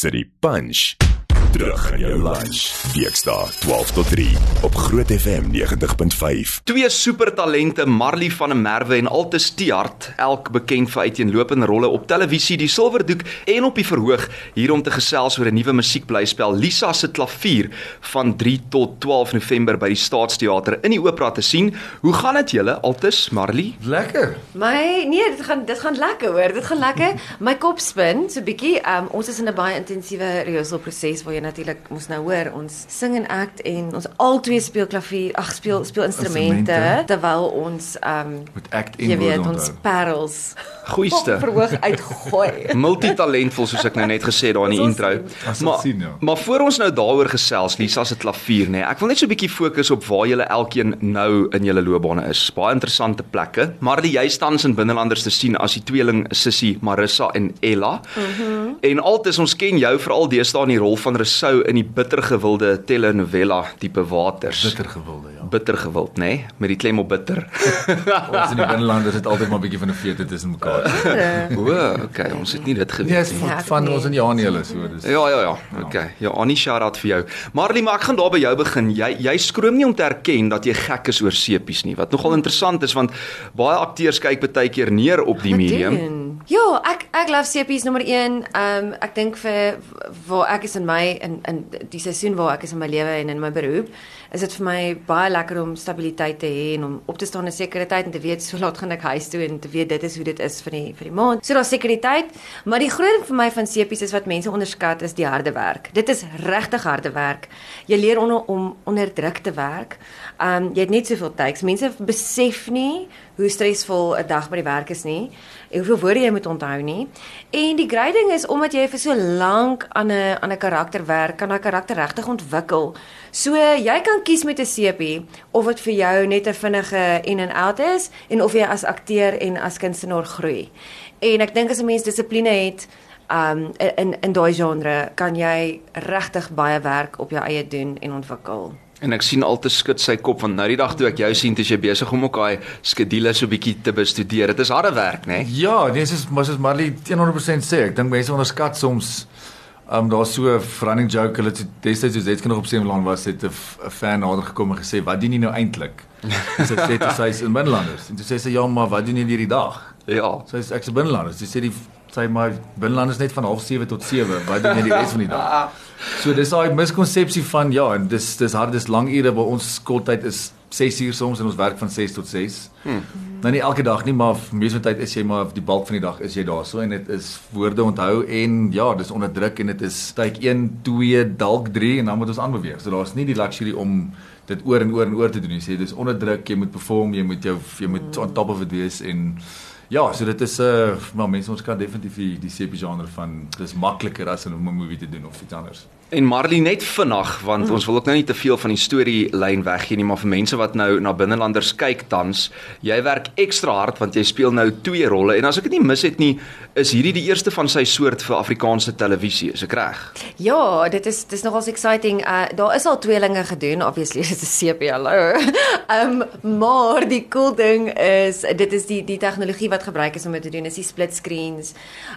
City Punch. Terug in jou lunch. Weksdae 12 tot 3 op Groot FM 90.5. Twee supertalente, Marley van der Merwe en Altus Tiart, elk bekend vir uiteenlopende rolle op televisie, die Silverdoek en op die verhoog, hier om te gesels oor 'n nuwe musiekblyspel Lisa se klavier van 3 tot 12 November by die Staatsteater in die Opera te sien. Hoe gaan dit julle, Altus, Marley? Lekker. My nee, dit gaan dit gaan lekker hoor. Dit gaan lekker. My kop spin so bietjie. Um ons is in 'n baie intensiewe rehearsal proses waar jy natuurlik moes nou hoor ons sing en act en ons albei speel klavier, ag speel speel instrumente Instrumente. terwyl ons um Met act en jy weet woorde ons parels Goeiste. verhoog uitgooi. Multitalentvol soos ek nou net gesê het daar in die intro. Maar sien, ja. maar voor ons nou daaroor gesels, Lisa se klavier nê. Ek wil net so 'n bietjie fokus op waar julle elkeen nou in julle loopbane is. Baie interessante plekke. Marley, jy staan in binnelanders te sien as die tweeling Sissy, Marissa en Ella. Mhm. En altes ons ken jou veral deesdae in die rol van Rousseau in die bittergewilde telenovela tipe Waters. Bitter gewilde, ja. Bittergewild, nê? Met die klem op bitter. Ons in die binneland is dit altyd maar 'n bietjie van 'n feete tussen mekaar. o, okay, ons het nie dit geweet Nee, nie. van, Ja, van nee. ons in Janie hulle so dis. Ja ja ja. Okay. Ja, Annie shout-out vir jou. Marley, maar ek gaan daar by jou begin. Jy jy skroom nie om te erken dat jy gek is oor sepies nie. Wat nogal interessant is want baie akteurs kyk baie keer neer op die medium. Ja, ek ek love sepies nommer 1. Um ek dink vir waar ek is in my in in die seisoen waar ek is in my lewe en in my beroep, is dit vir my baie lekker om stabiliteit te hê en om op te staan in sekere tyd en te weet so laat gaan ek huis toe en te weet dit is hoe dit is vir die vir die maand. So daar's sekuriteit, maar die groot ding vir my van sepies is wat mense onderskat is die harde werk. Dit is regtig harde werk. Jy leer onder om onder druk te werk. Um jy het net soveel takes. Mense besef nie hoe stresvol 'n dag by die werk is nie hoeveel woorde jy moet onthou nie. En die great ding is omdat jy vir so lank aan 'n aan 'n karakter werk, kan daai karakter regtig ontwikkel. So jy kan kies met 'n sepie of dit vir jou net 'n vinnige in en out is en of jy as akteur en as kunstenaar groei. En ek dink as 'n mens dissipline het um in in daai genre kan jy regtig baie werk op jou eie doen en ontwikkel. En ek sien altyd skud sy kop want nou die dag toe ek jou sien, is jy besig om ook daai skedules so bietjie te bestudeer. Dit is harde werk, né? Ja, nee, soos maar soos Marley 100% sê, ek dink mense onderskat soms Um daar's so 'n running joke, hulle het destyds soos Zetke nog op Semeland was, het 'n 'n fan nader gekom en gesê, "Wat doen jy nou eintlik?" Sy sê toe sy is in binnelanders. En toe sê sy, "Ja, maar wat doen jy hierdie dag?" Ja. Sy sê ek's 'n binnelanders. Sy sê die sy maar binnelanders net van 07:30 tot 7. Wat doen jy die res van die dag? So dis daai miskonsepsie van ja, en dis dis hard dis lang ure waar ons skooltyd is 6 uur soms en ons werk van 6 tot 6. Hmm. Nou nie elke dag nie, maar meeste tyd is jy maar die bulk van die dag is jy daarso en dit is woorde onthou en ja, dis onder druk en dit is tyd 1, 2, dalk 3 en dan moet ons aanbeweeg. So daar's nie die luxury om dit oor en oor en oor te doen nie. Sê dis onder druk, jy moet perform, jy moet jou jy moet on top of it wees en Ja, so dit is 'n uh, maar mense ons kan definitief die, die CP genre van dis makliker as om 'n movie te doen of iets anders. En Marley net vinnig want mm. ons wil ook nou nie te veel van die storielyn weggee nie, maar vir mense wat nou na binnelanders kyk tans, jy werk ekstra hard want jy speel nou twee rolle en as ek dit nie mis het nie, is hierdie die eerste van sy soort vir Afrikaanse televisie, is ek reg? Ja, dit is dis nogals exciting. Uh daar is al tweelinge gedoen, obviously dit is 'n sepia hallo. Um maar die cool ding is dit is die die tegnologie wat gebruik is om dit te doen, is die split screens.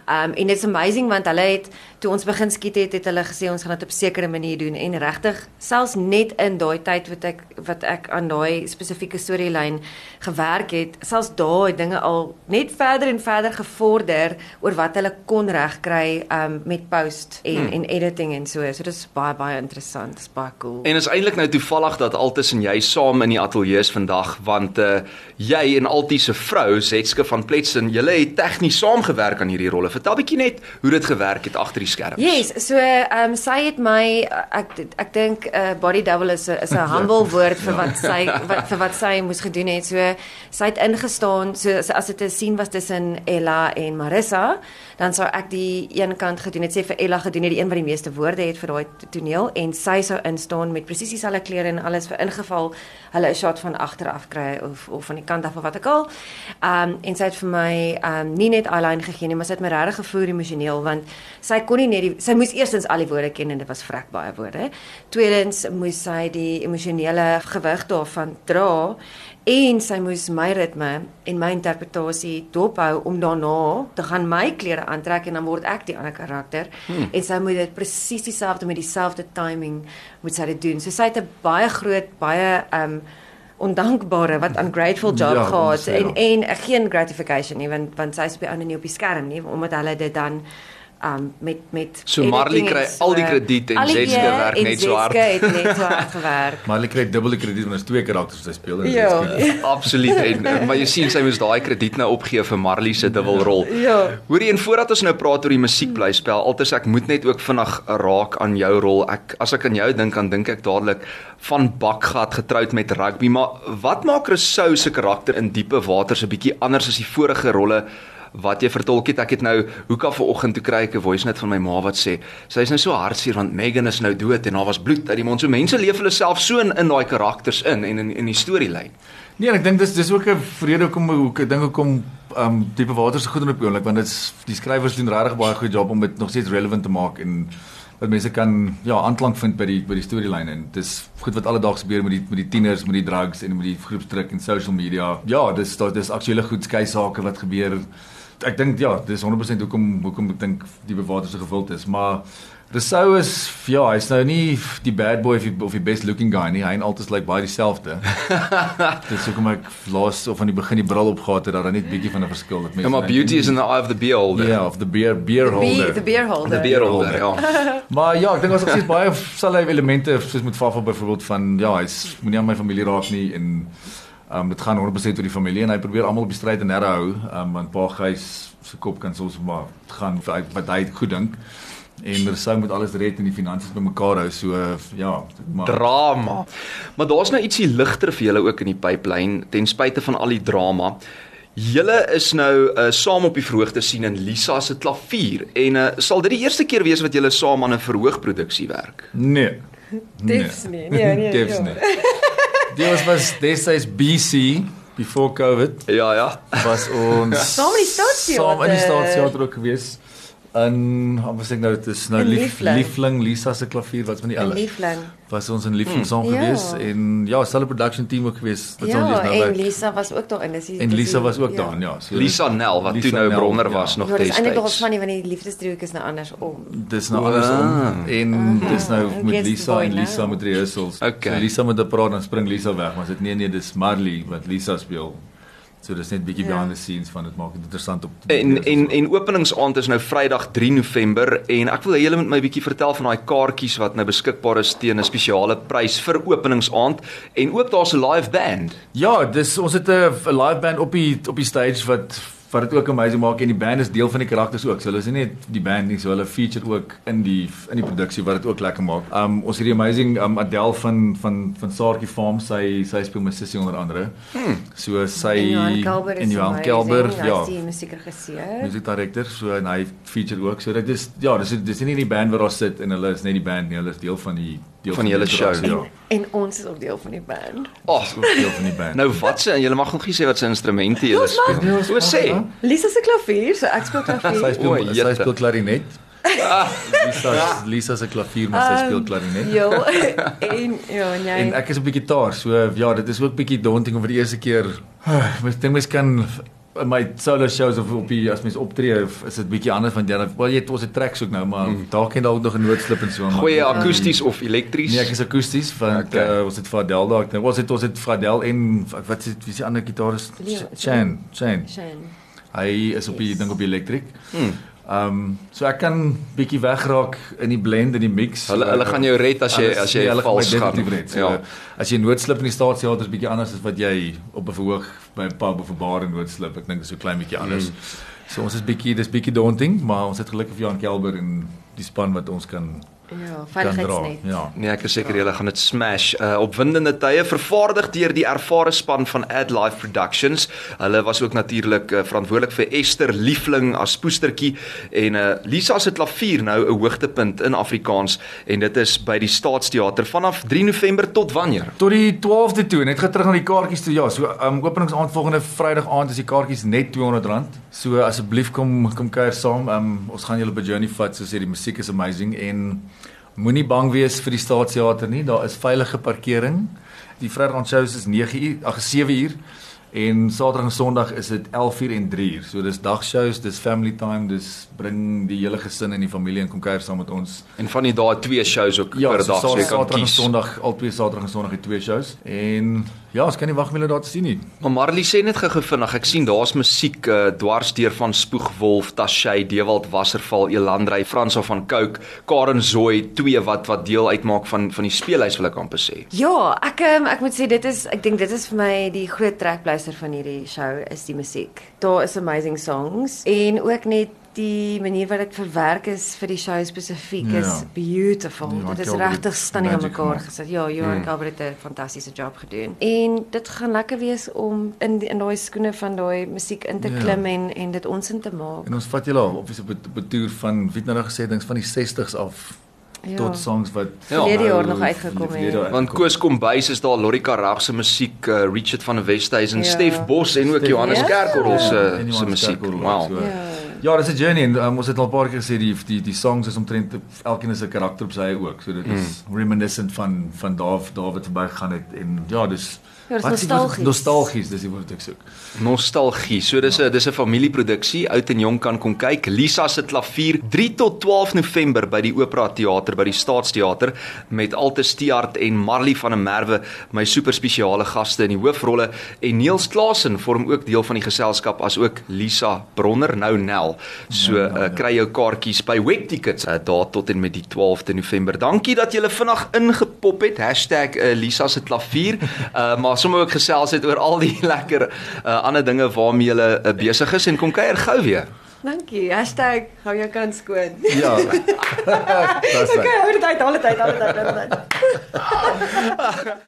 Um en it's amazing want hulle het toe ons begin skiet het, het hulle gesê ons gaan dit op 'n sekere manier doen en regtig selfs net in daai tyd wat ek wat ek aan daai spesifieke storielyn gewerk het, selfs daai dinge al net verder en verder gevorder oor wat hulle kon regkry um met post en hmm. en editing en so. So dit is baie baie interessant, dis baie cool. En is eintlik nou toevallig dat Altus en jy saam in die ateljee is vandag want uh jy en Altie se vrou Zetske van Pletsen, julle het tegnies saamgewerk aan hierdie rolle. Vertel bietjie net hoe dit gewerk het agter die skerms. Yes, so ehm um, sy het my ek ek dink 'n uh, body double is 'n is 'n humble woord vir wat sy wat vir wat sy moes gedoen het. So sy het ingestaan so so as dit 'n scene was tussen Ella en Marissa, dan sou ek die een kant gedoen het, sê vir Ella gedoen het die een wat die meeste woorde het vir daai toneel en sy sou instaan met presies dieselfde klere en alles vir ingeval hulle 'n shot van agter af kry of of van die kant af of wat ek al. Ehm um, en sy het vir my ehm um, nie net eyeliner gegee nie, maar sy het my regtig gevoer emosioneel want sy kon nie net die sy moes eerstens al die woorde ken en dit was vrek baie woorde. Tweedens moes sy die emosionele gewig daarvan dra en sy moes my ritme en my interpretasie dophou om daarna te gaan my klere aantrek en dan word ek die ander karakter hmm. en sy moet dit presies dieselfde met dieselfde timing moet sy dit doen. So sy het 'n baie groot baie um ondankbare wat ungrateful job Ja, gehad en ja. en geen gratification nie want want sy is op die ander nie op die skerm nie omdat hulle dit dan um met met So Marley kry en al die krediet en weer werk net so hard. Zetske het net so hard gewerk. Hulle kry dubbele krediet want ons twee karakters wat hy speel en Ja. dis goed. Absoluut en maar jy sien sy moes daai krediet nou opgee vir Marley se dubbelrol. Ja. Hoorie en voordat ons nou praat oor die musiekblyspel, alters ek moet net ook vinnig raak aan jou rol. Ek as ek aan jou dink, dan dink ek dadelik van bakgat getroud met rugby, maar wat maak Rousseau se karakter in diepe waters 'n bietjie anders as die vorige rolle wat jy vertolk het? Ek het nou hoeka vanoggend toe kry ek 'n voice note van my ma wat sê, sy is nou so hartseer want Megan is nou dood en daar was bloed uit die mond. So mense leef hulle self so in in daai karakters in en in in die storielyn. Nee, ek dink dis dis ook 'n vrede hoekom hoe ek dink hoekom um diepe water so goed op die oomblik want dit's die skrywers doen regtig baie goeie job om dit nog steeds relevant te maak en dat mense kan ja aanklank vind by die by die storielyn en dis goed wat alledaags gebeur met die met die tieners met die drugs en met die groepsdruk en social media. Ja, dis dis aktuele goed skei sake wat gebeur. Ek dink ja, dis 100% hoekom hoekom ek dink die bewater so gewild is, maar Rousseau is ja, hy's nou nie die bad boy of die, of die best looking guy nie. Hy en altyd lyk like baie dieselfde. Dis hoekom ek laas of aan die begin die bril opgehad het dat daar net bietjie van 'n verskil het. Ja, maar beauty is in the eye of the beholder. Ja, of the beer beer Be, holder. the beer holder. The beholder, ja. Maar ja, ek dink ons het baie selfe elemente soos met Fafa byvoorbeeld van ja, hy's moenie aan my familie raak nie en um, dit gaan 100% oor die familie en hy probeer almal op die stryd en nerre hou, ehm um, want Pa Gys se kop kan soms maar gaan hy- wat hy goed dink. En Rousseau moet alles red en die finansies bymekaar hou. So uh, ja, maar drama. Maar daar's nou ietsie ligter vir julle ook in die pipeline ten spyte van al die drama. Julle is nou uh, saam op die verhoog te sien in Lisa se klavier en uh, sal dit die eerste keer wees wat julle saam aan 'n verhoogproduksie werk? nee. Defs nie. Nee, nee. Defs ja. nie. Dit was was destyds BC before COVID Ja, ja. was ons Saam in die Staatsteater. Saam in die staatsteater ook gewees. In wat sê ek nou dit is nou lief, Liefling. liefling Lisa se klavier wat van die elle. liefling. Was ons in liefling Hmm. saam Ja. gewees en ja, selfe production team ook gewees. Wat Ja, ons nou en werk. Lisa was ook daarin. Dis die- En Lisa was ook daar, ja. So Lisa Nel wat Lisa toe nou Nel, bronner ja. was nog Ja, dis eintlik destyds. nog van die want die liefdesdriehoek is nou andersom. Dis nou andersom Ah. en dis nou met against Lisa boy en Lisa now. met rehearsals. Okay. So Lisa moet 'n praat dan spring Lisa weg, maar dit nee nee, dis Marley wat Lisa speel. So dis net bietjie Ja. behind the scenes van dit maak dit interessant op te En en en openingsaand is nou Vrydag 3 November en ek wil hê julle moet my bietjie vertel van daai kaartjies wat nou beskikbaar is teen 'n spesiale prys vir openingsaand en ook daar's 'n live band. Ja, dis ons het 'n live band op die op die stage wat wat dit ook amazing maak en die band is deel van die karakters ook. So hulle is nie net die band nie, so hulle feature ook in die in die produksie wat dit ook lekker maak. Um ons het die amazing um Adele van van van Saartjie Farm, sy sy speel my sussie onder andere. Hmm. So sy En Johan Kelber Hy ja. is die musiekregisseur. Music director, so en hy feature ook. So dit is ja, dis dis nie die band wat daar sit en hulle is net die band nie, hulle is deel van die deel Van die hele show. interaksie, Ja. En ons is ook deel van die band. Ag, Dis ook deel van die band. nou wat se julle mag nog nie sê wat se instrumente julle speel. O, sê. Lisa se klavier, so ek speel Sy klavier. speel O, sy speel klarinet. Lisa Lisa se klavier, maar sy speel klarinet. Ja, en ja, en jy. En ek is op die gitaar, so ja, dit is ook bietjie daunting om vir die eerste keer. Ek dink mens kan in my solo shows of op die as mens optree is dit bietjie anders want jy dan wel jy het ons het tracks ook nou maar mm. daar kan dalk nog 'n noodslip en so maar Goeie akoesties of elektries? Nee, ek is akoesties want Okay. uh, ons het Fadel daar. Ek dink ons het ons het Fadel en wat is wie is die ander gitaris? Leo, Chan, Chan. Shane. Hy is op die Yes. ding op die elektrik. Hmm. Ehm um, so ek kan bietjie wegraak in die blend en die mix. Hulle hulle gaan jou red as jy Alles- as jy nee, vals gaan. red. So, Ja. As jy noodslip in die staatstheater is bietjie anders as wat jy op 'n verhoog by 'n pub of 'n bar noodslip. Ek dink dit is so klein bietjie anders. Mm. So ons is bietjie dis bietjie daunting, maar ons het gelukkig vir Jan Kelber en die span wat ons kan Ja, veiligheidsnet. Ja. Nee, ek is seker julle gaan dit smash. Uh opwindende tye vervaardig deur die ervare span van Ad Life Productions. Hulle was ook natuurlik uh, verantwoordelik vir Esther Liefling as poestertjie en uh Lisa se klavier nou 'n hoogtepunt in Afrikaans en dit is by die Staatsteater vanaf 3 November tot wanneer? Tot die 12de toe, net terug na die kaartjies toe. Ja, so um openingsaand volgende Vrydag aand is die kaartjies net R200. So asseblief kom kom kuier saam. Um ons gaan julle by Journey vat, soos sê die musiek is amazing en Moenie bang wees vir die Staatsteater nie. Daar is veilige parkering. Die Vrydag shows is 9 uur, ag 7 uur. En Saterdag en Sondag is dit 11:00 en 3:00. So dis dagshows, dis family time, dis bring die hele gesin en die familie en kom kuier saam met ons. En van die dae twee shows ook Ja, per so dag so jy kan Saterdag en kies. Sondag, albei Saterdag en Sondag het twee shows. En ja, ons kan nie wag om julle daar te sien nie. Maar Marley sê net gou vinnig, ek sien daar's musiek uh, dwars deur van Spoegwolf, Tashay, Dewald Wasserval, Elandrey, Frans van Cooke, Karen Zooi, twee wat wat deel uitmaak van van die speelhuis wil ek amper sê. Ja, ek um, ek moet sê dit is ek dink dit is vir my die groot trekpleister van hierdie show is die musiek. Daar is amazing songs en ook net die manier wat dit verwerk is vir die show spesifiek Ja. is beautiful. Ja, dit is regtig stunning aan mekaar gesit. Ja, Johan mm. Calvert het 'n fantastiese job gedoen. En dit gaan lekker wees om in die, in daai skoene van daai musiek in te Ja. klim en en dit ons in te maak. En ons vat julle op op 'n toer van wie het nou gesê dings van die 60s af Ja. tot songs wat Ja. Verlede jaar nog nou uitgekom verlede het. Want. Koos Kombuis is daar, Lorrie Karag se musiek, uh, Richard van der Westhuizen, Ja. Stef Bos en ook Stef- Johannes Ja. Kerkorrel Ja, se en se musiek. Wow. so. Ja. Ja, dis 'n journey en um, ons het al 'n paar keer gesê die die die songs is omtrent elkeen is 'n karakter op sy eie ook. So dit is Mm. reminiscent van van daar daar wat verby gegaan het en ja, dis Ja, dis nostalgies. Nostalgies, dis die woord wat ek soek. Nostalgie. So dis 'n dis 'n familieproduksie. Oud en jong kan kom kyk. Lisa se klavier 3 tot 12 November by die Opera Theater by die Staatsteater met Altes Stiart en Marley van der Merwe, my super spesiale gaste in die hoofrolle en Niels Klasen vorm ook deel van die geselskap as ook Lisa Bronner nou Nel. So Nou, nou, uh, ja. kry jou kaartjies by Webtickets uh, daar tot en met die 12de November. Dankie dat julle vinnig ingepop het. uh, #Lisa se klavier. Uh, maar sommer ook gesels het oor al die lekker uh, ander dinge waarmee julle uh, besig is en kom kuier gou weer. Dankie. #hou jou kant skoon. Ja. Dis Okay, hou dit uit, hou dit uit, hou dit uit, hou dit uit.